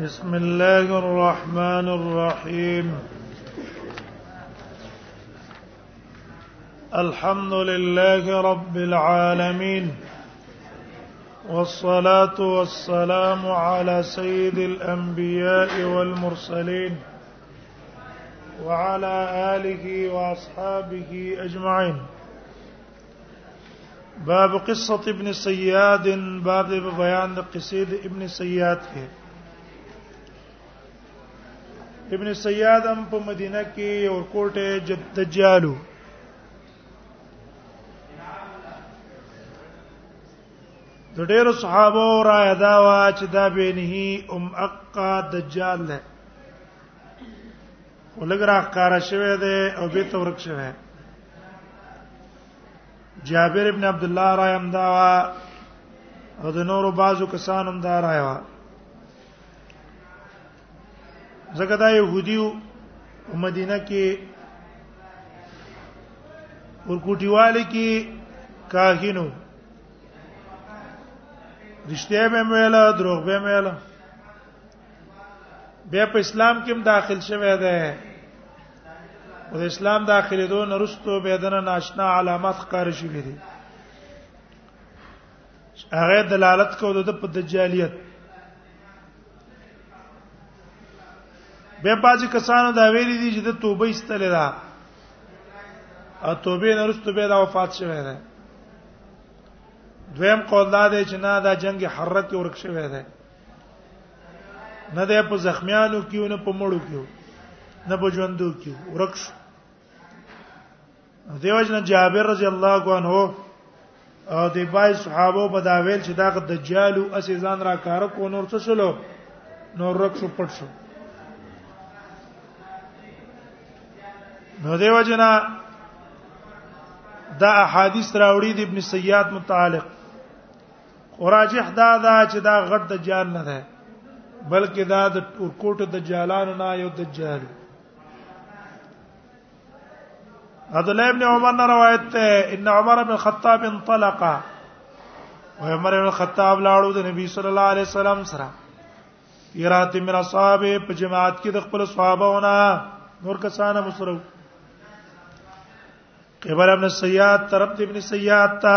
بسم الله الرحمن الرحيم الحمد لله رب العالمين والصلاه والسلام على سيد الانبياء والمرسلين وعلى اله واصحابه اجمعين باب قصه ابن سیاد باب د بیان د قصې د ابن سیاد کې ابن سیاد هم په مدینه کې یو کوټه جد دجالو د ډېر صحابه را ادا وا چې دا به نه ام اقا دجال ده ولګ را ښکارا شوه ده او به تورک شوه جابر ابن عبد الله را يم دا او د نورو بازو کسانو هم دا راي وا زګه دا يهوديو مدینه کې ورکوټیواله کې کاهینو رښتیا به مېلا دروغ به مېلا بیا په اسلام کې هم داخل شوی دی او د اسلام داخلي دوه نرستو به دنه ناشنا علامات ښکار شي دي هغه دلالت کو د په دجالیت به باج کسانو دا ویلي دي چې د توبه ایستلې ده او توبه نرستو به د وفات شوه ده دویم قول دا دی چې نه دا جنگ حرت ورک شوه ده نه ده په زخمیانو کې نه په مړو کې نه په ژوندو کې ورکش دیوژن جابر رضی الله عنه او د بای صحابه په دا ویل چې دا دجال او اسیزان را کار کو نور څه شلو نور رکش پټ شو نو دیو جنا دا احادیث راوړي د ابن سیاد متعلق خراجح دا دا چې دا غټ د جال نه ده بلکې دا د ورکوټ د جالانو نه یو د جال عبد الله ابن عمر نه روایت ده ان عمر بن الخطاب انطلق و عمر بن الخطاب لاړو د نبی صلی الله علیه وسلم سره یرات من اصحاب په جماعت کې د خپل صحابهونه نور کسانه مسرو قبل ابن سیاد طرف ابن سیاد ته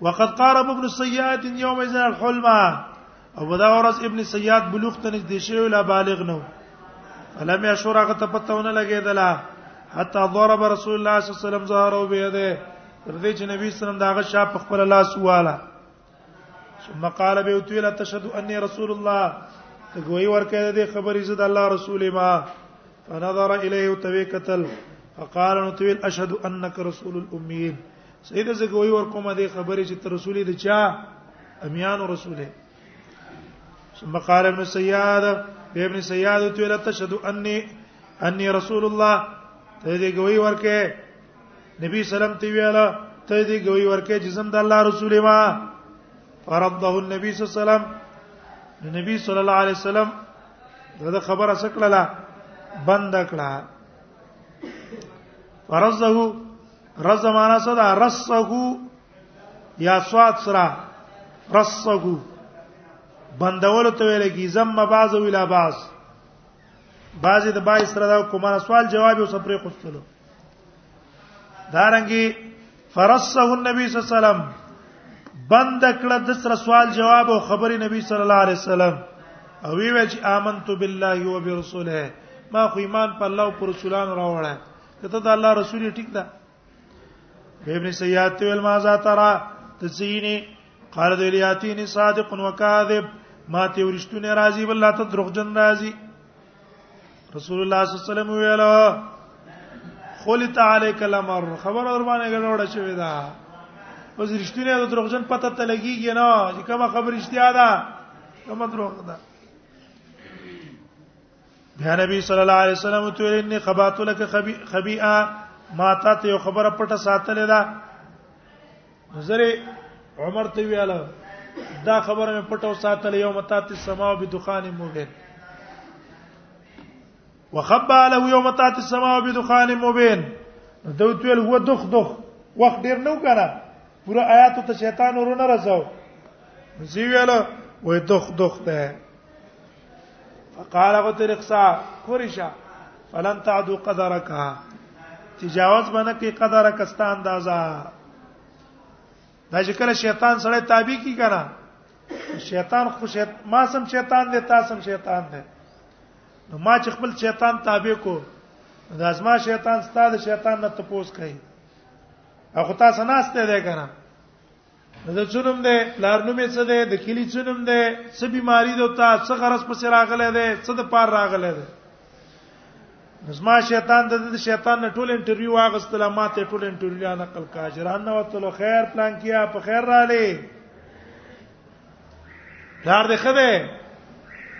وقد قارب ابن سیاد یوم ازن الحلم او دا ورځ ابن سیاد بلوغ ته نږدې شوی لا بالغ نو فلم یشور هغه ته پتهونه لګیدله حتا ضرب رسول الله صلی الله علیه وسلم ظهره بيده تر دې چې نبی صلی الله علیه وسلم دا هغه شاپ خپل لاس واله ثم قال به وتیل تشهد انی رسول الله ته ګوي ورکه دې خبرې زده الله رسول ما فنظر الیه توکتل فقال نتویل اشهد انک رسول الامین سید زګوی ور کومه د خبرې چې تر رسول د چا امیان رسوله ثم قال ابن سیاد ابن سیاد تو لا تشهد انی انی رسول الله ته دې ګوی ورکه نبی سلام تی ویاله ته دې ګوی ورکه چې زم د الله رسول ما فرضه النبي صلی الله علیه وسلم نبی صلی الله علیه وسلم دا خبره سکړه بند کړه فرضه رس زمانہ صدا رسه یا صاد سرا رسه بندول ته ویل کی زم بعض ویلا بعض بعضی د بای سره دا کومه سوال جواب او سپری قصلو دارنګي فرسه النبي صلی الله علیه وسلم بند کړه د سره سوال جواب او خبري نبی صلی الله علیه وسلم او وی وچ امنت بالله و برسوله ما خو ایمان په الله او پر رسولان راوړل کته د الله رسول ټیک ده ابن سیاد ته ویل ما ذا ترى تسینی قال د الیاتین صادق و کاذب ما ته ورشتونه راضی بل ته دروغجن راضی رسول الله صلی الله علیه وسلم ویل خلت علیک الامر خبر اور باندې ګډوډه شوې ده اوس رښتینه د دروغجن پته ته لګیږي نه چې کومه خبر رښتیا ده کومه دروغ ده بیا نبی صلی الله علیه وسلم ته ویل ان خبات لك خبيئه ما تا ته یو خبره پټه ساتلې ده نظر عمر ته ویاله دا خبره مې پټه ساتلې یو متا ته سما به دخان مبین وخبى له یو متا ته سما به دخان مبین دوت ویل هو دخ دخ وخت ډیر نو کنه پورا آیات ته شیطان ورونه راځو زی ویاله وې دخ دخ ده فقال غتر اقصا قريشا فلن تعدو قدرك تجاوز باندې کې قدرک استا اندازا دا چې کله شیطان سره تابع کی کنه شیطان خو شیط ما سم شیطان دی تاسو سم شیطان دی نو ما چې خپل شیطان تابع کو دا ازما شیطان ستاسو شیطان نه تپوس کوي هغه تاسو نه استه دی کنه د څونم ده پلار نوم یې څه ده د کلی څونم ده څه بیماری ده تا څه غرض پس راغله ده څه د پار راغله ده زما شیطان د دې شیطان نه ټول انټرویو واغستله ما ته ټول انټرویو نه نقل کاجران نه وته خیر پلان کیا په خیر را لې پلار دې خده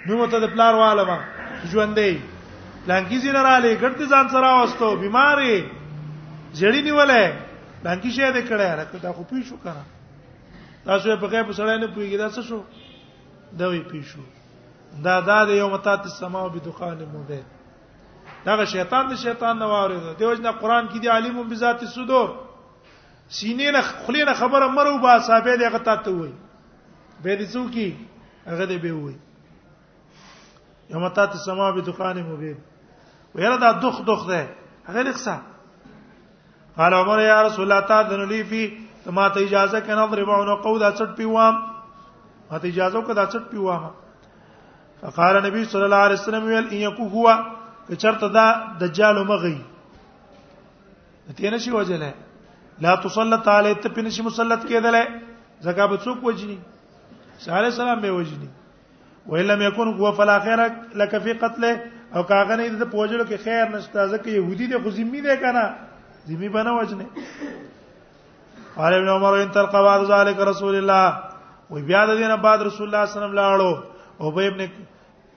نو مت د پلار والا ما ژوندې لانکی زین را لې ګټ ځان سره واستو بیماری جړی نیولې لانکی شه دې کړه راته دا خو پیښو کړه تاسو په غیب سره نه پویګی دا څه شو دا وی پیښو دا دا د یو متات السما او بدخان مبه دا شیطان د شیطان نه واره دی دیوژن قران کې دی عالم بذات الصدور سینې نه خلې نه خبره مرو با صاحب دې غتا ته وای به دې څوکي هغه دې به وای یوم تات السما بدخان مبین ویره دا دخ دخ ده هغه لکسا قال عمر یا رسول الله تعالی لي فی ما ته اجازه کنه ضرب عنقو دا چټ پیوام ما ته اجازه کو دا چټ پیوام فقال نبی صلی الله علیه وسلم ویل ان یکو هو چرته دا دجال مغی ته نشي وجلې لا تسلط علی ته په نشي مسلط کېدلې زکه به څوک وجني صالح سلام به وجني وإلا لم يكن هو فلا خير لك في قتله او کاغه نه د پوجلو کې خیر نشته ځکه يهودي د خزمي ده کنه ذمي بنه وجنه قال ابن عمر ان تلقى بعد ذلك رسول الله وی بیا د دینه بعد رسول الله صلی الله علیه وسلم لاړو او به ابن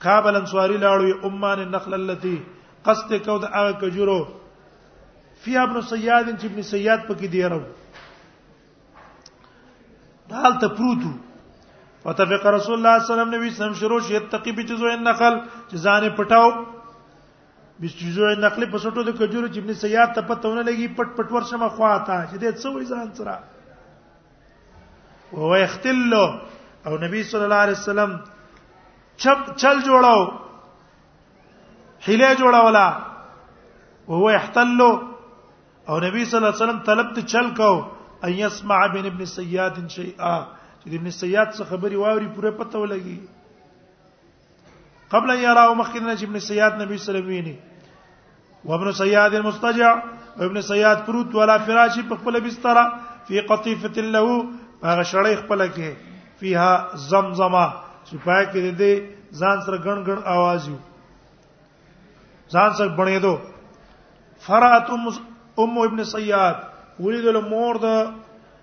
کابل انصاری لاړو امه النخل التي قصد کو د هغه کجورو فی ابن سیاد چې ابن سیاد پکې دی راو دال ته پروتو وتفق رسول الله صلی الله علیه وسلم نبی سم شروع شي تقی به جزو النخل چې ځان پټاو به جزو النخل په سټو د کجورو چې ابن سیاد ته پتهونه لګي پټ پټ ورشم خواته چې دې څو ځان سره وهو يختل او نبی صلی الله علیه وسلم چپ چل جوړاو حیله جوړولا وهو يحتل او نبی صلی الله علیه وسلم طلب ته چل کو ان يسمع بن ابن سیاد شیئا چې ابن سیاد څخه خبري واوري پوره پته ولګي قبل ان يراه مخکې نه چې ابن سیاد نبی صلی الله علیه وسلم ویني وابن سیاد المستجع ابن سیاد پروت ولا فراش په خپل بستر فی قطیفه له هغه شړې خپل کې فيها زمزمه چې پای کې دې ځان سره ګڼ ګڼ आवाज یو ځان سره بڼېدو فرات ام ابن سیاد ولید له مور د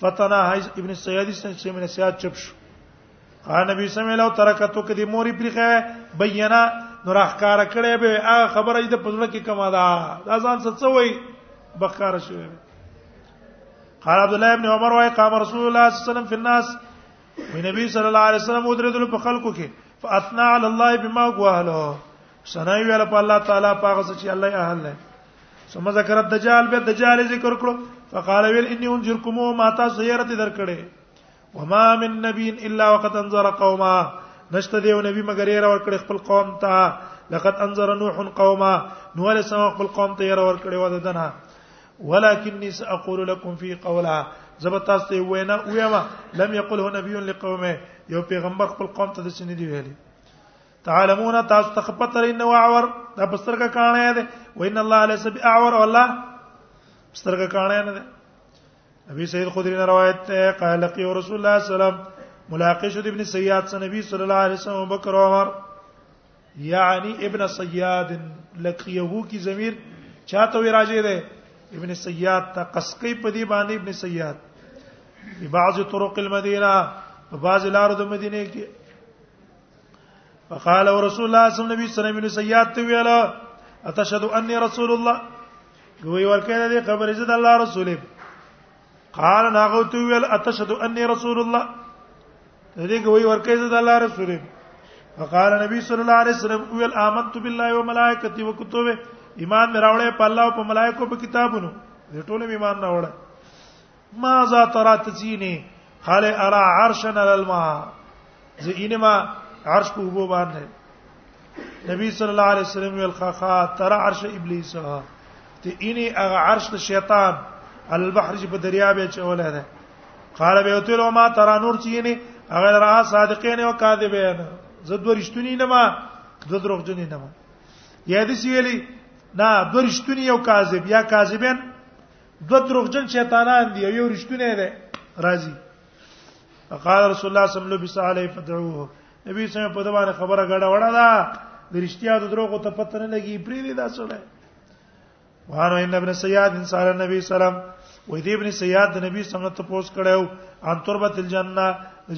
فتنا حیز ابن سیادی سن چې من سیاد چپ شو ها نبی سمې له ترکتو کې د موري پرخه بینا نو راخکار کړي به هغه خبره دې په ځړه کې کما ده دا ځان څه وای بخار شوی قال عبد الله ابن عمر واي قام رسول الله صلی الله علیه وسلم في الناس وی نبی صلی الله علیه وسلم ودرېدل په خلکو کې فاثنا علی الله بما قواله سنای ویل په الله تعالی پاغه چې الله اهل نه ثم ذکر الدجال به دجال ذکر کړو فقال ويل اني انذركم ما تاسو يرت درکړي وما من نبي الا وقد انذر قوما نشته دیو نبی مگر یې راور کړ خپل قوم ته لقد انذر نوح قوما نوح علیہ السلام خپل قوم ته یې راور کړی و ددنه ولكني ساقول لكم في قولا زبتا ستې وینا ویما لم يقله نبي لقومه یو پیغمبر خپل قوم ته د سینې دی ویلي تعلمون تاسو ته خپته لري نو اور دا بسترګه کانه ده وان الله علی سب اور الله بسترګه کانه نه ده نبی سید خدری نے روایت ہے قال لقی رسول الله صلی الله علیه وسلم ملاقات شد ابن سیاد سے نبی صلی الله علیه وسلم بکر عمر یعنی ابن سیاد لقیه کی ضمیر چاته وی راځي ده ابن سیاد تا قسقی په دی باندې ابن سیاد په بعض طرق المدینه په بعض لار د مدینه کې فقال رسول الله صلی الله علیه وسلم نبی سیات ته ویل اتشهد انی رسول الله دوی ورکه دې خبرې زده الله رسول قال ناغو ته ویل اتشهد انی رسول الله دې کوي ورکه زده الله رسول فقال نبی صلی الله علیه وسلم ویل آمنت بالله و ملائکتی و کتبه ایمان مې راوړې په الله او په ملائکو په کتابونو دې ټول ایمان راوړل ماذا ترى تزيني قال ارى عرشا على الماء زينما عرش په وبو باندې نبی صلی الله علیه وسلم ویل خاخا ترى عرش ابلیس ته اني هغه عرش د شیطان البحر چې په دریا به چولای دی قال به وتلو ما ترى نور چینه هغه را صادقین او کاذبین زه دوه رښتونی نه ما دوه دروغجنی نه ما یا دې ویلي نه دوه رښتونی او کاذب یا کاذبین دو دروغجن شیطانان دی یو رښتونه دی راضی فقال رسول الله صلی الله علیه وسلم علی فدعوه نبی سم په دمانه خبره غړه وړه دا د رښتیا د دروغو ته پته نه لګي پری دی دا سره وانه ان ابن سیاد انصار نبی سلام و دې ابن سیاد د نبی سم ته پوس کړو ان تربت الجنه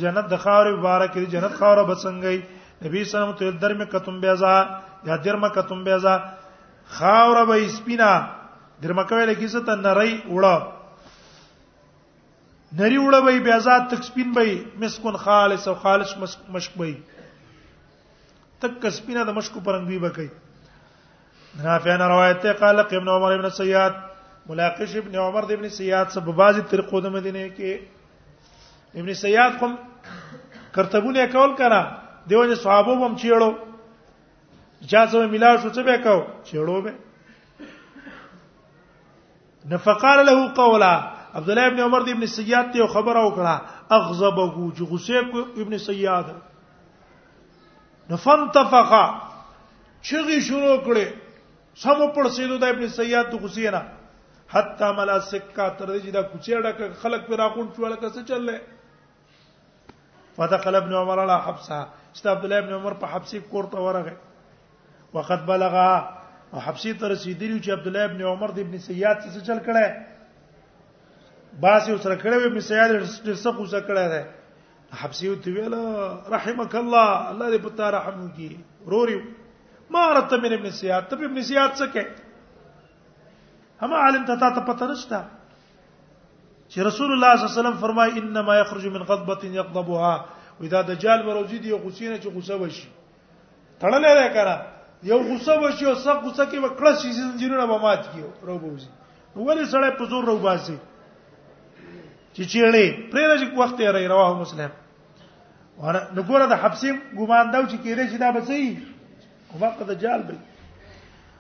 جنت د خاور مبارک دی جنت خاور بسنګي نبی سلام ته درمه کتم بیازا یا درمه کتم بیازا خاور به سپینا درمکه ویل کیسه ته نری وړه نری وړه به بیا ذات تک سپین به مسکون خالص او خالص مشک به تک سپینه د مشکو پرنګوي بکې نافع نه روایت ته قال ابن عمر ابن سیاد ملاقش ابن عمر د ابن سیاد سره په بازي طریقو د مدینه کې ابن سیاد کوم کرتبونه کول کړه دیو چې صحابه هم چیړو جاسو ملا شو څه به کو چیړو به نفقال له قولا عبد الله ابن عمر دی ابن سیاد ته خبره وکړه اغضبه چې غصه کو ابن سیاد نفنتفق چغي شروع کړي سمو پر سیدو د ابن سیاد د غصې نه حتی ملا سکه تر دې چې دا کوڅه ډکه خلک پر راغون شو لکه څه چللې فدخل ابن عمر على حبسه است عبد الله ابن عمر په حبسي کور ته ورغه وقد بلغا او حبسي ته رسیدلی چې عبد الله ابن عمر د ابن سیاد څخه چل کړه باس یو سره کړه ابن سیاد ډېر څه کوزه کړه ده حبسي ته ویل رحمک الله الله دې پتا رحم وکي روري ما رته من ابن سیاد ته ابن سیاد څه کې هم عالم ته تا ته پته نشته چې رسول الله صلی الله علیه وسلم فرمای انما یخرج من غضبه یغضبها ودا دجال بروزی دی غسینه چې غصه وشي تړلې ده کرا یو غصه وشي او سب غصه کې وکړه شي زنجیرونه به مات کیو رو بوزي ولې سړی په زور رو باسي چې چیړې پرې راځي وخت یې راي رواه مسلم ور نګوره د حبسیم ګمان دا چې کېږي چې دا بچي وخت د جال به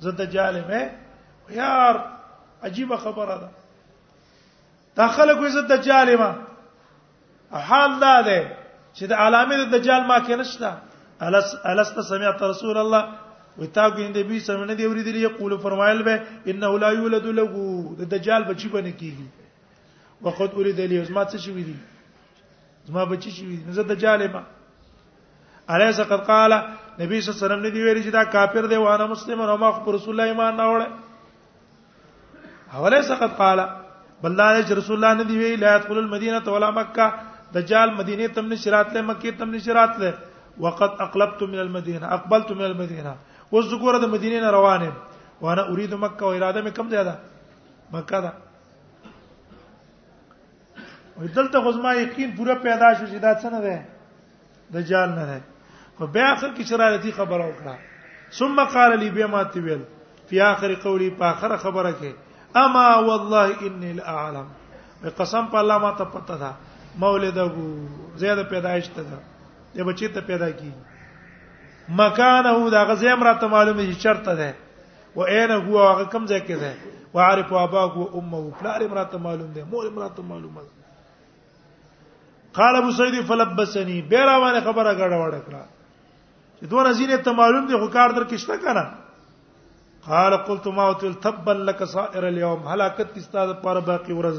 زه دجال مې یار عجیب خبره ده دا خلک وې زه دجال ما حال دا ده چې د علامه د دجال ما کې نشته الس الست سمعت رسول الله وتا ګین دی بي سمنه دی ورې دی یقول فرمایل به انه لا یولد له د دجال بچی بنه کیږي وقد اريد لي زما څه شي وی دي زما بچی شي نو زه دجال ما الیس قد قال نبی صلی الله علیه وسلم نه دی ویل چې دا کافر دی وانه مسلم او ما خو رسول الله ایمان نه وړه اولیس قد قال بل دا چې رسول الله نه دی ویل لا يدخل المدینه ولا مکه دجال مدینه تم نشرات له مکه تم نشرات له وقد اقلبت من المدینه اقبلت من المدینه وذكر د مدینه نه روانه وانا اريد مکه او اراده مې کم زیاده مکه ده وي دلته خو زما یقین پوره پیدا شو چې دا څه نه ده دجال نه ده خو بیا اخر کې شرارتي خبره وکړه ثم قال لي بما تبل في اخر قولي په اخر خبره کې اما والله اني لاعلم قسم په الله ما ته پته ده مولد ابو زید پیدایش ته ده د بچی ته پیدا کی مکانه دا غزیم را ته معلومه چې چرته ده و اين هو هغه کم ځای کې ده وعارف اباك وامه پلار امرات معلوم ده مور امرات معلومه ده قال ابو سعيد فلبسني بیره باندې خبره غړه وړه کړه چې دوه نزینه ته معلوم دي خو کار درکې شته کنه قال قلت ما تل تبا لك سائر اليوم هلاکت استاد پر باقي ورځ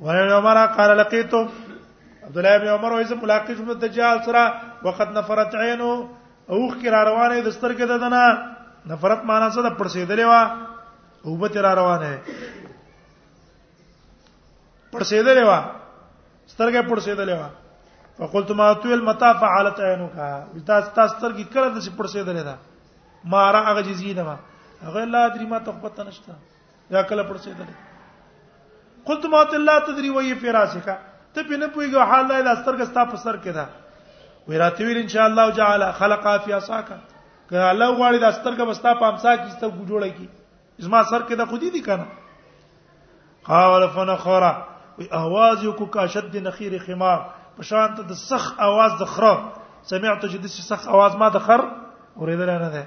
وعن عمر قال لقيت عبد الله بن عمر وایي ملاقات شوم دجال سره وقت نفرت عینو اوخ کی را روانه د سترګې د دنا نفرت معنا څه د پړسېدلې وا او به تر روانه پړسېدلې وا سترګې پړسېدلې وا فقلت ما طول متى فعلت عينك بتا تاسو سترګې کله د پړسېدلې ده ما را هغه جزینه ما هغه لا درې ما تخبط نشته دا کله پړسېدل قلت ما ته لا تدري وي في راسك ته په نه پويګو حال لا لاسترګ ستا په سر کې ده وی راته ویل ان شاء الله جعل خلق فی اساک که الله غواړي د سترګه بستا په امسا کې ست جوړه کی زما سر کې د خودی دي کنه قال فنخرا وی اواز یو کو کاشد نخیر خمار په شان ته د سخ اواز د خره سمعت چې د سخ اواز ما د خر اوریدل نه ده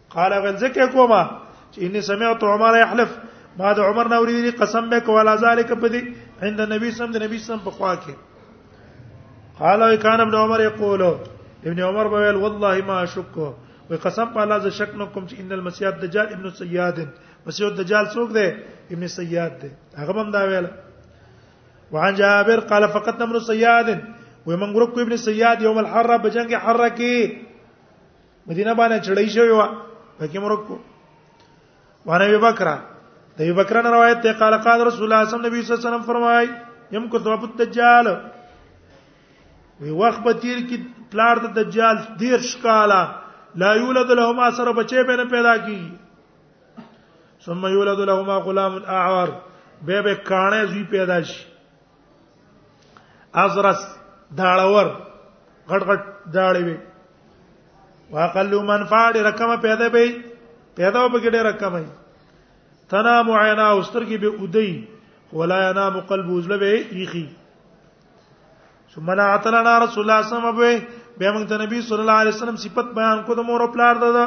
قال غن زکه کوما چې اني سمعت عمر يحلف ما د عمر نه ورېدلی قسم به کولا ذالک په دې عند النبي صلی الله علیه وسلم د نبی صلی الله علیه وسلم په خوا کې قال کان ابن عمر یقول ابن عمر بویل والله ما شک وي قسم په الله ز شک نه کوم چې ان المسيح الدجال ابن سياد مسيح الدجال څوک دی ابن سياد دی هغه هم دا ویل وعن جابر قال فقط نمر سياد ومن غرق ابن سياد يوم الحره بجنگ حره کې مدینه باندې چړې شوی و پکې مرګ کو وانه ابي بکر د ابي بکر نه روایت ته قال قال رسول الله صلی الله علیه وسلم فرمای يم کو ثواب الدجال وی وخت به تیر کی پلار د دجال دیر شکالا لا یولد لهما سره بچي به نه پیدا کی ثم یولد لهما غلام اعور به به کانه زی پیدا شي ازرس داړور غټ غټ داړې وي واقل من فاړ رقم پیدا به پیدا به کې ډېر رقم وي تنام عینا اوستر کې به ودی ولا ينام قلب وزله به یخي ثم لا اتلنا رسول الله صلی الله علیه وسلم به موږ ته نبی صلی الله علیه وسلم صفت بیان کو د مور او پلار ده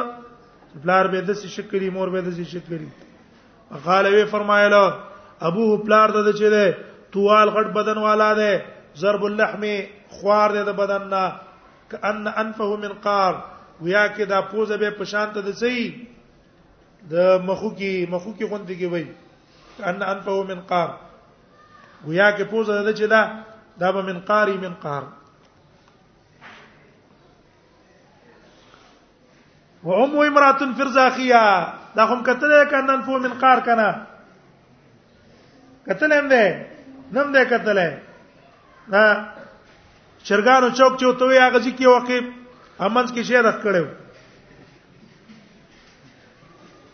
پلار به د څه شکرې مور به د څه شکرې قال وی فرمایل ابو پلار د چي ده توال غټ بدن والا ده ضرب اللحم خوار ده د بدن نه کأن انفه من قار ویا کې دا پوزه به پشان ته د سي د مخو کې مخو کې غوند کې وای کأن انفه من قار ویا کې پوزه د چي ده دا به من قاری من قار و ام امرات فرزاخیه دا هم کتل کنن فو من قار کنا کتل هم ده نم ده کتل ها چرګانو چوک چې وته هغه ځکه وقې امنس کې شعر کړو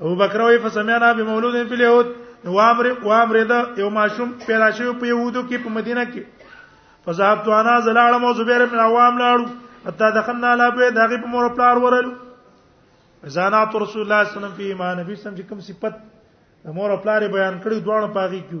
ابو بکر وی فسمعنا بمولود فی اليهود نو امر و امر دا یو ماشوم پیدا شوی په یهودو کې په مدینه کې فذهبت انا زلال مو زبیر بن عوام لاړو حتى دخلنا على بيت هغه په مور پلار ورلو زانات رسول الله صلی الله علیه وسلم په ایمان نبی سم چې کوم صفت د مور پلار بیان کړی دوه پاغي کیو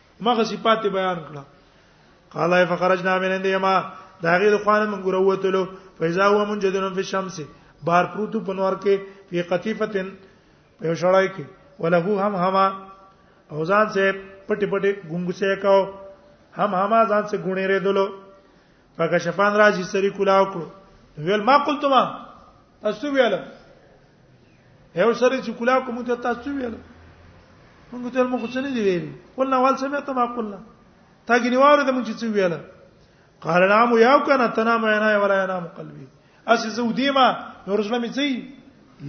مغه صفات بیان کړه قال اي فخرجنا من انديما دا غیر خوانه من ګره وتلو فیزا هو منجدن فی الشمس بار پروتو پنور کې فی قطیفتن په شړای کې وله هم هما او ځان سه پټي پټي ګونګسه کاو هم هما ځان سه ګونې ردلو پکې شپان راځي سری کولا وکړو ویل ما قلت ما تاسو ویل یو سره چې کولا کوم ته تاسو ویل موږ ته موږ څه نه دی ویل قلنا وال سمعت ما قلنا تا ګنیوار د موږ چې څه ویل قال نام یاو کنه تنام عینای ولا ینام قلبی اسی زه ودیما نور زړه مې ځي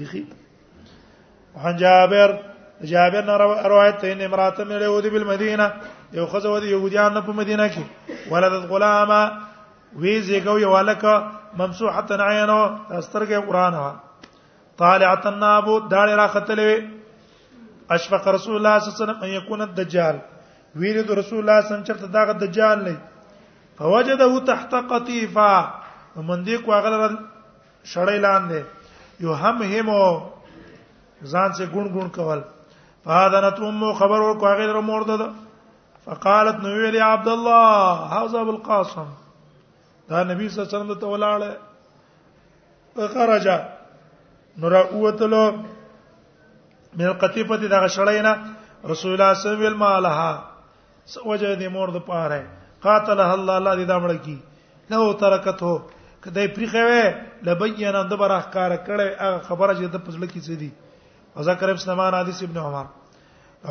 یخي وحن جابر جابر نه روایت ته ان امراته مې له ودی بل مدینه یو خزه ودی يهوديان په مدینه کې ولدت غلامه وی زیګو یو الکه ممسوحه عینو استرګه قران ها طالعه النابو داړ را ختلې اشفق رسول الله صلی الله علیه وسلم ان یکون الدجال ویل رسول الله صلی الله علیه وسلم چې دا دجال نه فوجده تحت قطيفه ومن دې کو هغه شړې لاندې یو هم همو ځان سه ګون ګون کول فاذنت امه خبر ورکو هغه در مور ده فقالت نو ویل یا عبد الله هاذا ابو القاسم دا نبی صلی الله علیه وسلم ته ولاړ فخرج نور اوتلو من القطيفه دغه شړینا رسول الله صلی الله علیه وسلم مالها سوجه دې مور د پاره قاتله الله الله دې دا مړ کی لو ترکته کدی پریخوي لبین اند برخ کار کړي هغه خبره چې د پزړه کې څه دي وذکر ابن سلمان حدیث ابن عمر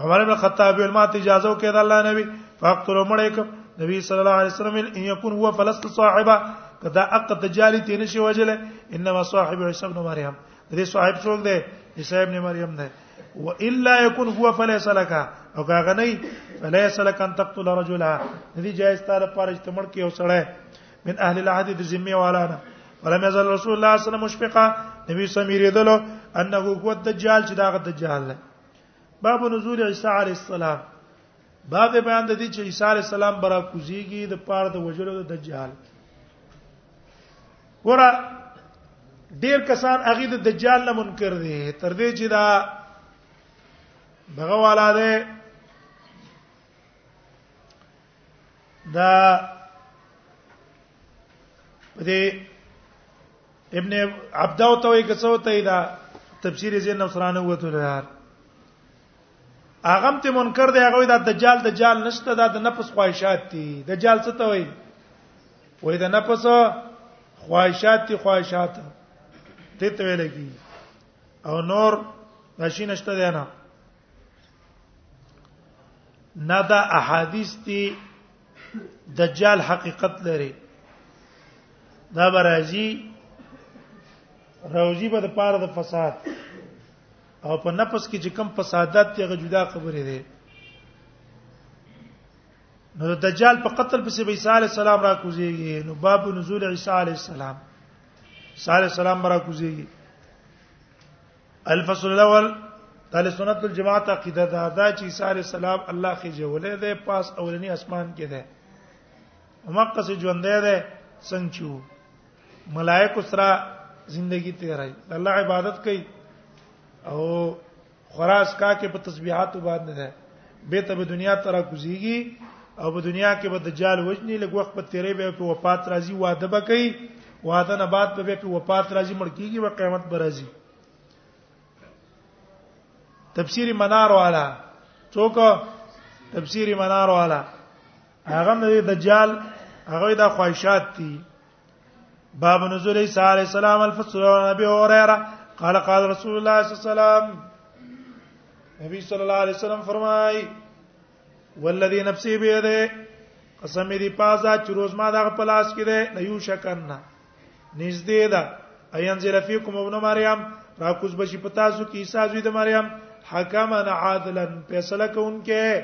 عمر ابن خطاب ویل ماته اجازه وکړه الله نبی فاقتل مړیکم نبی صلی الله علیه وسلم ان یکون هو فلست صاحبه کدا اق تجالی تین شي وجله انما صاحب عیسی ابن مریم دې صاحب څوک دی عیسی ابن مریم دی و الا يكون هو فليس لك او هغه نه فليس لك ان تقتل رجلا دې جائز تعالی پر اجتماع کې او سره من اهل العهد د ذمه والا نه ولم يزل رسول الله صلى الله عليه وسلم مشفقا نبی سمیر دلو انه هو الدجال چې دا غد دجال نه باب نزول عیسی علی السلام باب بیان د دې چې عیسی علی السلام برا کوزیږي د پاره د وجلو د دجال ګوره ډیر کسان هغه د دجال نه منکر دي تر دې چې دا دغه والا ده دا دې ابن عبد او توي کڅو ته دا تفسیر زین نصرانه وته لري هغه ته منکر دی هغه د دجال دجال نشته دا د نفس خواهشات دي دجال څه ته وایي وای د نفس خواهشات دي خواهشات ته ته ویل کی او نور نشي نشته دی نه نه دا احادیث دي دجال حقیقت لري دا برازي روزي به د پاره د فساد او په نفس کې چې کم فسادات ته جدا خبرې دي نو د دجال په قتل پسې به عیسی علی السلام را کوزيږي نو باب نزول عیسی علی السلام عیسی علی السلام را کوزيږي الفصل الاول اهل سنت والجماعت عقیده دا دا چې عیسی علی السلام الله کې جوړې ده پاس اولنی اسمان کې ده ومقص ژوندې ده څنګه چو ملائکه سره زندگی تیرای الله عبادت کوي او خراس کا کې په تسبيحات باندې ده به ته په دنیا ترا کوزيږي او په دنیا کې به دجال وجنی لګ وخت په تیرې به په وفات راځي واده به کوي واده نه بعد به په وفات راځي مړ کیږي او قیامت به راځي تفسیر منار والا څوک تفسیر منار والا هغه د دجال هغه د خواهشات دي باب نزول عیسی علی السلام الفصل نبی هريره قال قال رسول الله صلی الله علیه وسلم نبی صلی الله علیه وسلم فرمای والذي نفسي بيده قسم دې پازا چې روز ما دغه پلاس کې ده نه یو شکنه نږدې ده ايان زل فيكم ابن مريم راکوز بشي پتا سو کې عیسی زوی د مریم حکمن عادلن فیصله کوونکې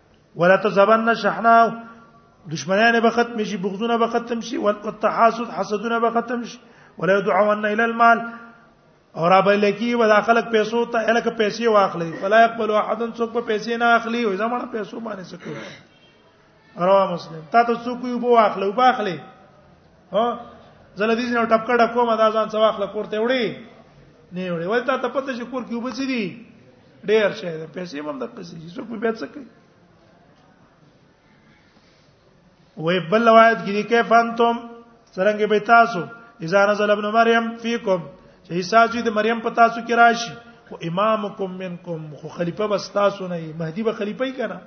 ولا تزبن شحنا دشمنان به ختم شي بغضونه به ختم شي والتحاسد حسدونه به ختم شي ولا يدعون الى المال او را به لکی و داخلك پیسو ته الک پیسې واخلي فلا يقبل احد څوک په پیسې نه اخلي او زمونه پیسو باندې څه کوي رواه مسلم تا ته څوک یو بو واخلي او باخلي ها زله دې نه ټپکړه ډکو ما دا ځان څو واخله کوړته وړي نه وړي ولته ته پته شي کور کې وبسې دي ډیر شه ده پیسې هم د قصې چې څوک به څه کوي وې بل روایت کې کې فانتم څنګه به تاسو اذا نزل ابن مریم فیکم چې عیسی چې د مریم په تاسو کې راشي خو امامکم منکم خو خلیفہ بس تاسو نه مهدی به خلیفہ کنا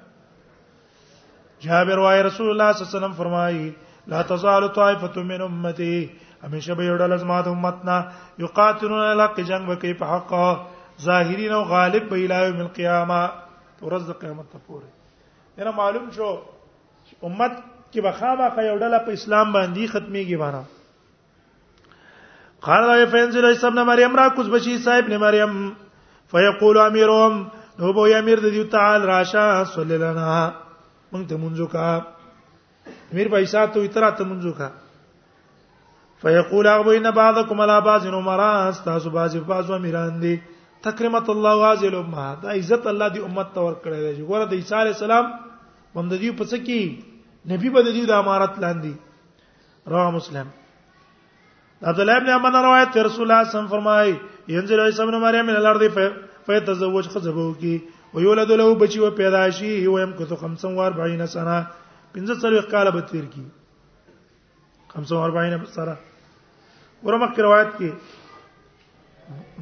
جابر وای رسول الله صلی الله علیه وسلم فرمایي لا تزال طائفه من امتي همیشه به یو ډول از ماته امتنا یقاتلون الحق جنگ وکي په حق ظاهرین او غالب به الای من قیامه ورځ د قیامت ته پورې یره معلوم شو امت کې بخامه یو ډول په اسلام باندې ختميږي باندې قال لا يفنزل عيسى ابن مريم را کوز بشي عيسى ابن مريم فيقول اميرهم نو بو امير د دې تعال راشه صلی لنا مونږ ته مونږ کا امير پیسې ته اترا ته مونږ کا فيقول اغبو ان بعضكم على بعض عمرا استاذ بعض بعض امیران دي تکرمت الله هذه الامه دا عزت الله دی امت تور کړی دی ګوره د عيسى عليه السلام باندې په څه کې نبی باندې د امارت لاندې رواه مسلم عبد الله ابن عمر روایت تر رسول الله صم فرمای ينزل عيسى ابن مريم من الارض فيتزوج خزبو کی ويولد له بچي و پیدا شي هو يم کثو 45 سنه 45 کال به تیر کی 45 سره ورمخ کی روایت کی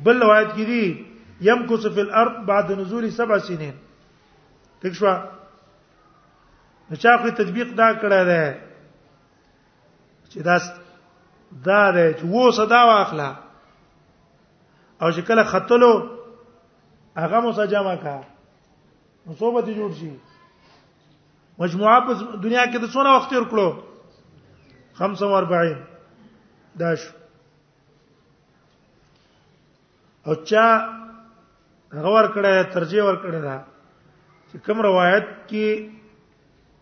بل روایت کی دی يمكث في الارض بعد نزول سبع سنين تکشوا نو چا خو تطبیق دا کړی دی چې دا دا دی چې وو صدا واخلا او چې کله خطلو هغه مو سجما کا نو صوبه دي جوړ شي مجموعه په دنیا کې د څونه وخت تیر کړو 45 داش او چا غور کړه ترجیح ور کړه دا چې کوم روایت کې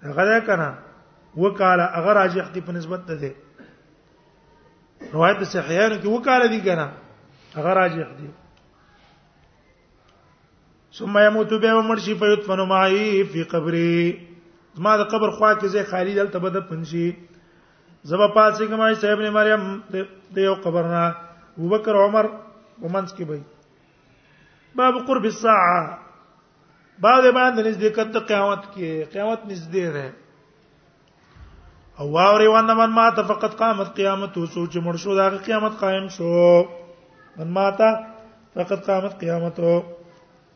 هغه ده کنه وکاله هغه راجح دي په نسبت ده ده روایت صحیحانو کې وکاله دي کنه هغه راجح دي ثم يموت به ومرشي فيدفن معي في قبري ما د قبر خوا کې زه خالد التبد پنشي زبا پاسې کمای صاحب نه مریم د یو قبرنا ابوبکر عمر ومنځ کې وي باب قرب الساعه بعد باندې نږدې کته قیامت کې قیامت نږدې ده او واوري وانه من مات فقط قامت قیامته سوچ مړ شو دا قیامت قائم شو من مات فقط قامت قیامته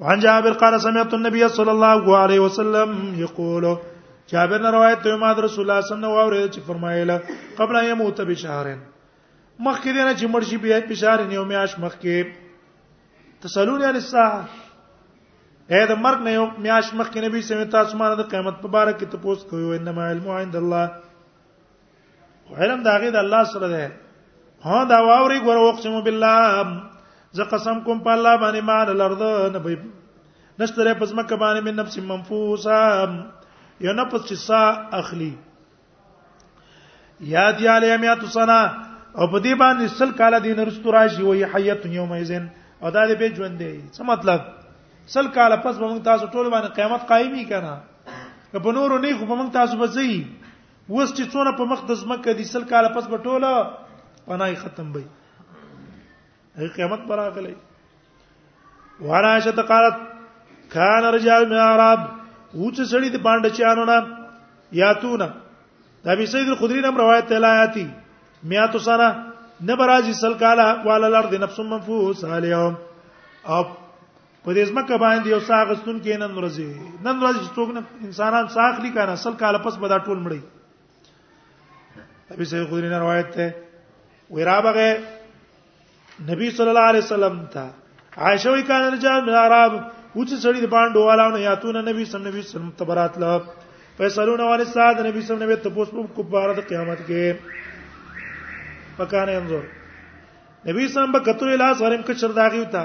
وعن جابر قال سمعت النبي صلى الله عليه وسلم يقول جابر نے روایت ته ما رسول الله صلی الله علیه وسلم چې فرمایله قبل ان يموت بشهرين مخکې دینه چې مرشي بیا بشهر نه میاش مخکې تسلون عن الساعه اې د مرګ نه یو میاش مخکې نبی سمې تاسو ما د قیامت په اړه کې تاسو کوی انما علم عند الله علم دا غي د الله سره ده ها دا واوري ګور وقسم بالله زه قسم کوم په الله باندې ما الارض نه به نشتره پس مکه باندې من نفس منفوسه یو نفس چې سا اخلي یا دی علی میات سنا او په دې باندې سل کاله دین رستو راشي وي حیات یوم ایزن او دا دې به ژوند دی څه مطلب سل کاله پس به موږ تاسو ټول باندې قیامت قایمي کنا په نورو نه خو موږ تاسو بچي وس چې څونه په مخ د زمکه دي سل کاله پس به ټوله پناي ختم وي هي قیامت پر راغلی وانا عائشه قالت کان رجال من عرب وڅ سړی د باندې چانو نه یاتونه د ابي سعيد الخدري نم روایت ته لایاتی میاتو سره نه برازي سل کاله والا لرد نفس منفوس اليوم او په دې ځمکه باندې یو ساغ غستون کې نن ورځې نن ورځې چې څوک انسانان ساخلی کنه سل کال پس به دا ټول مړی ابي سعيد خدري نه روایت ده ورا بغه نبی صلی الله علیه وسلم ته عائشه وی کان رجال من عرب وڅ سړی د باندې والانه یاتون نبی صلی الله علیه وسلم تبرات له فیصلون عن الساعه نبی صلی الله علیه وسلم تپوس په کوبار د قیامت کې پکانه انظر نبی صلی الله علیه وسلم به کتو اله سرم کې شرداغي وتا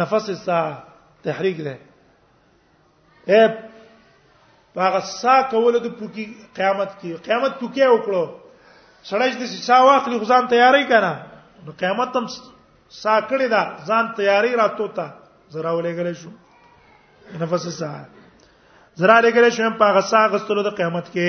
نفس الساعه تحریک ده اے هغه سا کول د پوکی قیامت کې قیامت پوکی وکړو سړی د سا واخلي ځان تیاری کړه نو قیامت هم سا کړی دا ځان تیاری راتو ته زرا ولېګل شو نفس سا زرا لېګل شو په هغه سا غستلو د قیامت کې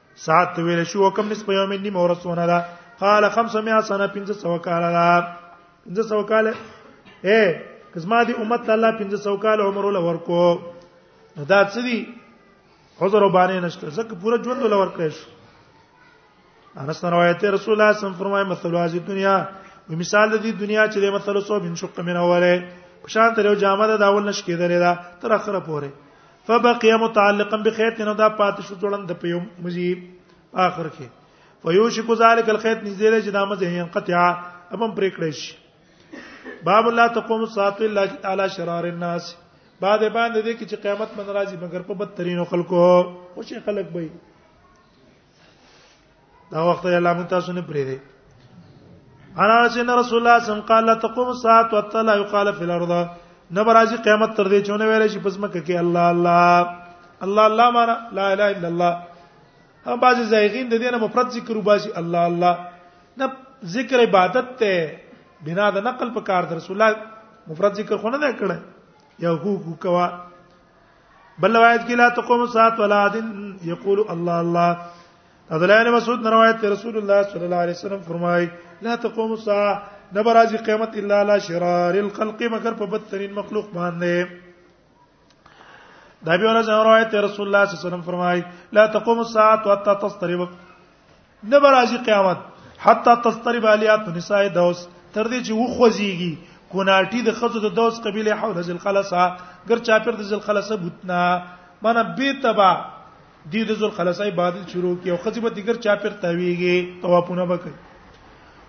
ساعت ویل شو کم نسب یوم نیم ورسونه دا قال 500 سنه 500 کال دا 500 کال اے کزما دی امت الله 500 کال عمر ول ورکو دا څه دی حضور باندې نشته زکه پوره ژوند ول ورکړ شو انس روایت رسول الله صم فرمای مثل هذه دنیا و مثال د دې دنیا چې د مثل سو بن شق من اوله په شان تر یو جامه د اول نش کېدلې دا تر اخره پوره فبقي متعلقا بخيط نو دا پات شو جوړند په یو مزي اخر کې فيوشك ذلك الخيط نږدې دی چې دا مزه یې انقطع امم پرې کړی شي باب الله تقوم الساعه الا على شرار الناس بعد باندې دې کې چې قیامت من راځي مګر په بدترینو خلکو او چې خلک به دا وخت یې لامه تاسو نه پرې دی انا سن رسول الله صم قال لا تقوم الساعه وتلا يقال في الارض نبرازي قیامت تر دې چونه ویل شي پس مکه کې الله الله الله الله معنا لا اله الا الله هم بعض زایغین د دې نه مفرد ذکر وباسي الله الله نه ذکر عبادت ته بنا د نقل په کار در رسول الله مفرد ذکر خو نه کړه یا حقوق کوا بل روایت کې لا تقوم الساعه ولا عدن یقول الله الله عبد الله بن مسعود روایت ته رسول الله صلی الله علیه وسلم فرمای لا تقوم الساعه نبرازی قیامت الا لا شرار الخلق مگر په بدترین مخلوق باندې دا به ورځ روایت ته رسول الله صلی الله علیه وسلم فرمای لا تقوم الساعه حتى تضطرب نه برازي قیامت حتا تسترب الیات نساء دوس تر دې چې وخوځيږي کوناټي د خزو د دوس قبيله حول ذل خلصه ګر چاپر د ذل خلصه بوتنا من به تبا دې د ذل خلصه عبادت شروع کی او خزي به دیګر چاپر تويږي توافونه وکړي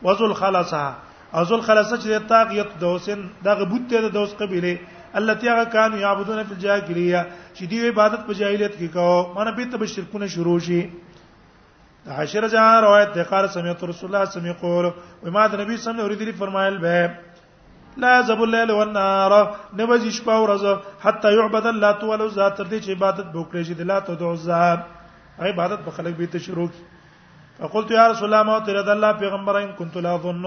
وذل خلصه ازل خلصه چې تاقیت دوسن دا غبوت ته د دوس قبيله التي هغه كانوا يعبدون في الجاهليه چې دی عبادت په جاهلیت کې کاو مانه به تب شرکونه شروع شي حشر جا روایت د قال سمعت رسول الله صلی الله علیه وسلم یقول و ما د نبی صلی الله علیه وسلم فرمایل به لا ذب الليل والنهار نبذ شپه او ورځ حتا يعبد الله تعالی ذات تر دې چې عبادت وکړي چې د لات او د عزا عبادت په خلک به ته شروع کی فقلت يا رسول الله ما تر الله پیغمبر ان كنت لا ظن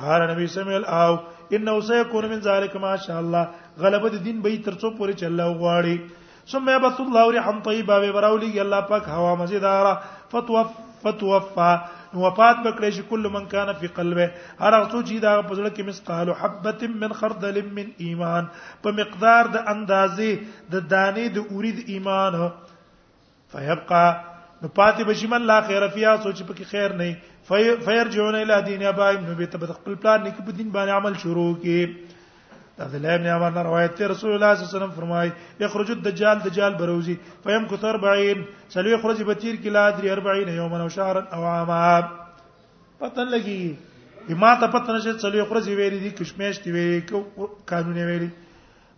قال نبی سمعل او انه سيكون من ذلك ما شاء الله غلبه د دین به ترڅو پورې چې الله غواړي ثم يبث الله ريحا طيبه به براولي الله پاک هوا مزیداره فتوف فتوفا وفات بکړې شي کله من کان فی قلبه هر هغه څوک چې دا په زړه کې مثقال حبه من خردل من ایمان په مقدار د اندازې د دانې د اورید ایمان فیبقى نو پاتې بشي من لا خیر فیا سوچ پکې خیر نه فیر جون الی دین ابای نو به تبد خپل پلان نک په دین باندې عمل شروع کی عبد الله بن عمر نے روایت ته رسول الله صلی الله علیه وسلم فرمای یخرج الدجال دجال بروزی فیم کو 40 سلوی خرج بتیر کلا در 40 یوما او شهرا او عاما پتن لګي ما ته پتن شه سلوی خرج ویری دي کشمیش دی ویری قانون ویری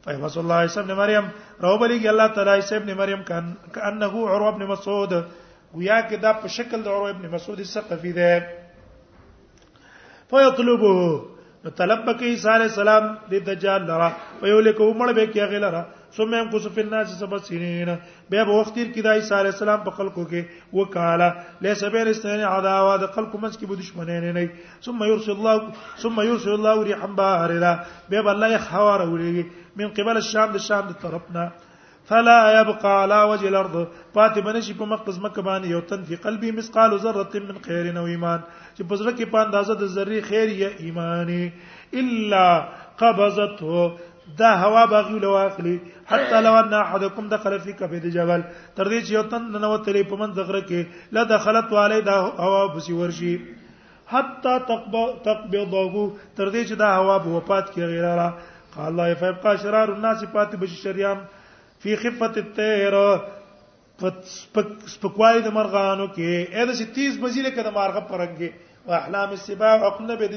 طيب رسول الله عيسى ابن مريم راو بلګي الله تعالی عيسى ابن مريم كان كانه عروه ابن مسعود گویا کې دا په شکل د عروه ابن مسعود ثقفي ده فيطلبه نو طلب بکې عيسى عليه السلام د دجال لرا په یو لیکو مړ به کې غلره ثم هم کو سفن ناس سب سنین به په وخت تیر کې د عيسى عليه السلام په خلکو کې وکاله ليس بين استنين عداوه د خلکو منځ کې به دښمنه نه نه ثم يرسل الله ثم يرسل الله ريحا باهرا به الله يخوار ولي من قبل الشام د شام د طرفنا فلا يبقى على وجه الارض پاتې بنشي په مقدس مکه باندې یو تن فی قلبی مثقال ذره من خیر او ایمان چې په زړه کې په اندازه د ذره خیر یا ایمان الا قبضته دا هوا باغی لو اخلي حتى لو ان احدكم دخل في كبد جبل تر دې چې یو تن ننوتلې په من زغره کې لا دخلت علی دا هوا بسی ورشي حتا تقبضه تر دې چې دا هوا په وفات کې غیره را قال الله فیبقى شرار الناس پاتې بشي شریان فی خفه الطير سپکوالي د مرغانو کې اې د 30 بجې لکه د مارغه پرنګي واحلام السباع عقلنا به د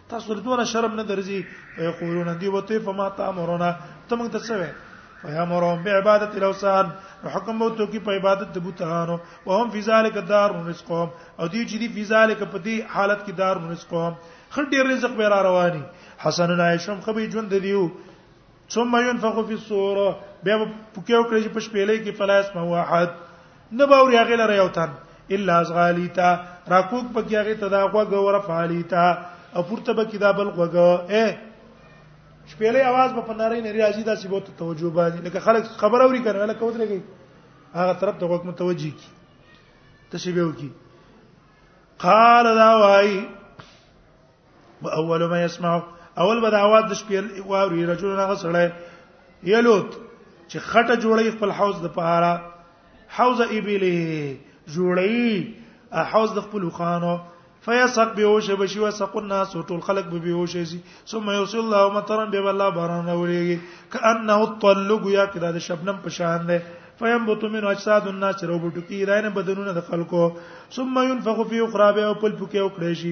تاسو دونه شرم نه درځي یقولون دی وته فما تامرنا ته موږ ته څه وې فیامرهم بعبادت الاوثان حکم مو ته کی په عبادت د بوتانو وهم فی ذلک دار رزقهم او دی چې دی فی ذلک په دې حالت کې دار رزقهم خل ډیر رزق به را رواني حسن عائشم خبي ژوند دیو ثم ينفخ في الصور بیا پکې وکړي چې پښپېلې کې فلا اسمه واحد نه باوري هغه لره یو تن الا ازغالیتا راکوک پکې هغه ته دا غوګه ور فعالیتا او پورته پکې دا بل غوګه اے شپېلې आवाज په پنارې نه ریاضي داسې بہت توجه باندې لکه خلک خبر اوري کنه لکه ودرېږي هغه طرف ته غوږ متوجي کی تشبیه کی قال دا وای اول ما يسمع اول به د اواز د شپې واوري رجل نه غسړی یلوت چې خټه جوړي خپل حوض د پاره حوض ابلی جوړي حوض د خپل خانو فیسق به وشه بشي وسق الناس ټول خلق به به وشه سي ثم يوصل الله مطرا به الله باران راولېږي کانه الطلق یا کدا د شبنم په شان ده فينبت من اجساد الناس روبټو کې داینه بدنونه د خلکو ثم ينفخ في اخرى به او پل پکې او کړی شي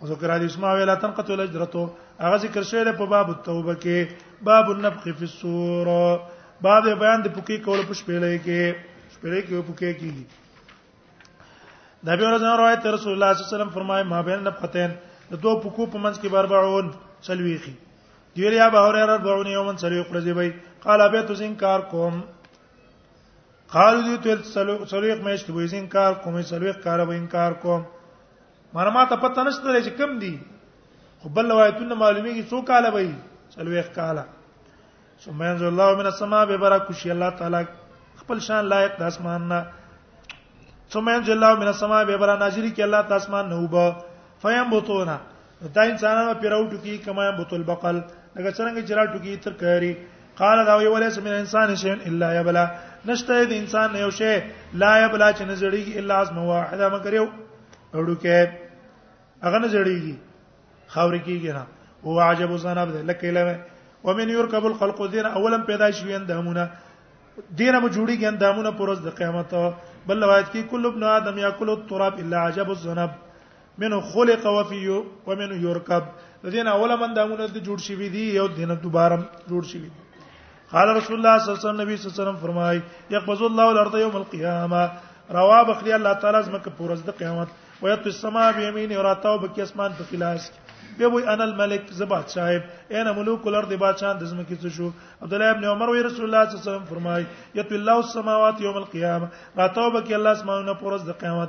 وذكر علي اسماء ولا تنقت الاجرته هغه ذکر شوی دی په باب التوبه کې باب النفخ فی السور باب بیان د پوکی کول په شپېلې کې شپېلې کې پوکی کیږي د ابي هريره روایت رسول الله صلی الله علیه وسلم فرمایي ما بین نفقتین د دوه پوکو په منځ کې بربعون چلويخي دیری ابي هريره بربعون یومن چلوي قرزي وي قال ابي تو انکار کوم قال دي تل سلوخ مېشت وې انکار کوم سلوخ کار وې انکار کوم مر ما ته پته نشته چې کم دي خو بل روایتونه معلومیږي څو کاله وي څلويخ کاله ثم ينزل الله من السماء ببرك شي الله تعالی خپل شان لایق د اسمان نه ثم ينزل الله من السماء ببرك نازل کی الله تعالی اسمان نه وبا فیم بوتونا دا انسانانو پیراوټو کی کما بوتل بقل لکه څنګه چې راټو کی تر کاری قال دا وی ولې سمې انسان شي الا يبلا نشته د انسان یو شی لا يبلا چې نزړیږي الا از نو واحده مگر یو اورو کې هغه نزړیږي خاورې کېږي نه او عجب زناب ده لکه لمه ومن يركب الخلق دين اولم پیدا شوی اندامونه دینه مو جوړیږي اندامونه پرز د قیامت بل روایت کې کل ابن ادم یاکل التراب الا عجب الذنب منو خلق وفي ومنو يركب دین اوله من دامونه د جوړ شي وي دي یو دینه دوباره جوړ شي وي قال رسول الله صلی الله علیه وسلم نبی صلی الله علیه وسلم فرمای یقبض الله الارض یوم القیامه روا بخلی الله تعالی زمکه پورز د قیامت ويط السما بيمين وراتاو بکی اسمان په خلاص به وای انا الملک ز بادشاہ انا ملوک الارض بادشاہ د زمکه څه شو عبد الله ابن عمر وی رسول الله صلی الله علیه وسلم فرمای یت الله السماوات یوم القیامه راتاو بکی الله اسمانونه پورز د قیامت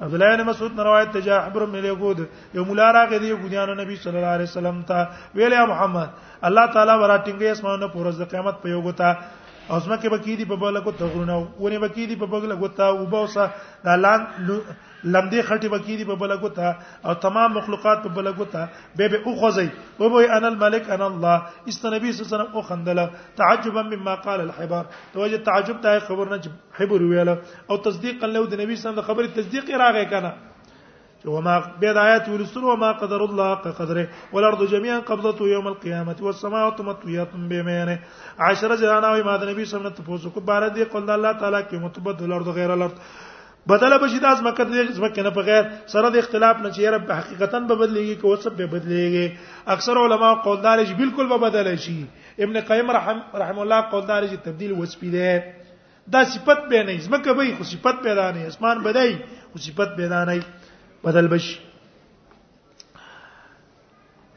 عبد الله بن مسعود نے روایت ته جاء حبر من اليهود یو مولا راغی دی یهودانو نبی صلی الله علیه وسلم ته ویل یا محمد الله تعالی ورا ټینګې اسمانونه پر ورځ د قیامت په یو غوتا او زما کې بکی دی په بل کو تغرونه ونه بکی دی په بغل غوتا او بوسه د لان لمدې خټي بکی دی په بل غوتا او تمام مخلوقات په بل غوتا به به اوخزي او به انا الملك انا الله است نبی صلی الله علیه وسلم او خندله تعجبا مما قال الحبار توجه تعجب ته خبر نه حبر ویله او تصدیق الله د نبی صلی الله علیه وسلم د خبرې تصدیق راغی کنه چې وما بيد آیات ولستر وما قدر الله قدره والارض جميعا قبضته يوم القيامه والسماء مطويات بيمينه عشر جهانا او امام نبی صلی الله علیه وسلم تاسو کو بار دي قول الله تعالی کې متبدل الارض غیر الارض بدله بشي د ازمکه د ازمکه نه بغیر سره د اختلاف نه چې رب حقیقتا به بدلېږي که وسب به بدلېږي اکثر علما قولدار شي بالکل به بدل شي ابن قیم رحم رحم الله قولدار شي تبديل وسپیده دا صفت به نه زمکه به خو صفت پیدا نه اسمان بدای خو صفت پیدا نه بدل بشي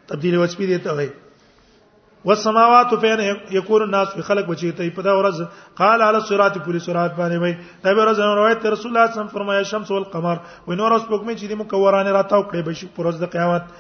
تبدیل وصفی دی ته وای والسماوات فين يكون الناس في خلق بچی ته په دا ورځ قال على الصراط پوری صراط باندې وای دا به ورځ روایت رسول الله صلی الله علیه وسلم فرمایا شمس والقمر و نور اس پکمه چې د مکورانه راتاو کړي بشي پر ورځ د قیامت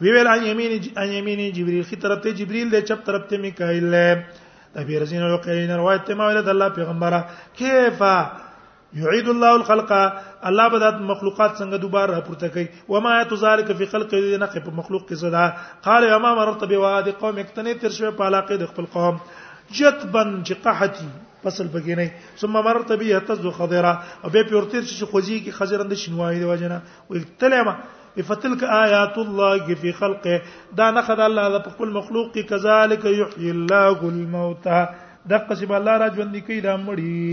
وی ویل ان یمین ان یمین جبرئیل خي طرف ته جبرئیل دی چپ طرف ته میکائیل دی ابي رزين الوقين روایت ته مولد الله پیغمبره کیفا يعيد الله الخلق الله بدات مخلوقات څنګه دوباره راپورته کوي وما تزارك في خلق نه په مخلوق کې صدا قال يا ما مرت بواد قوم اكتني تر شوه په علاقه د خپل قوم جتبن چې قحتي فصل بګینې ثم مرت به تز خضرا او به پورتیر چې خوځي کې خضرند شنوایي د وجنه وکتلما فتلك آیات الله فی خلقه دا نه خدای الله په خپل مخلوق کې کذالک یحیی الله الموتى د قسم الله را ژوند کوي دا مړي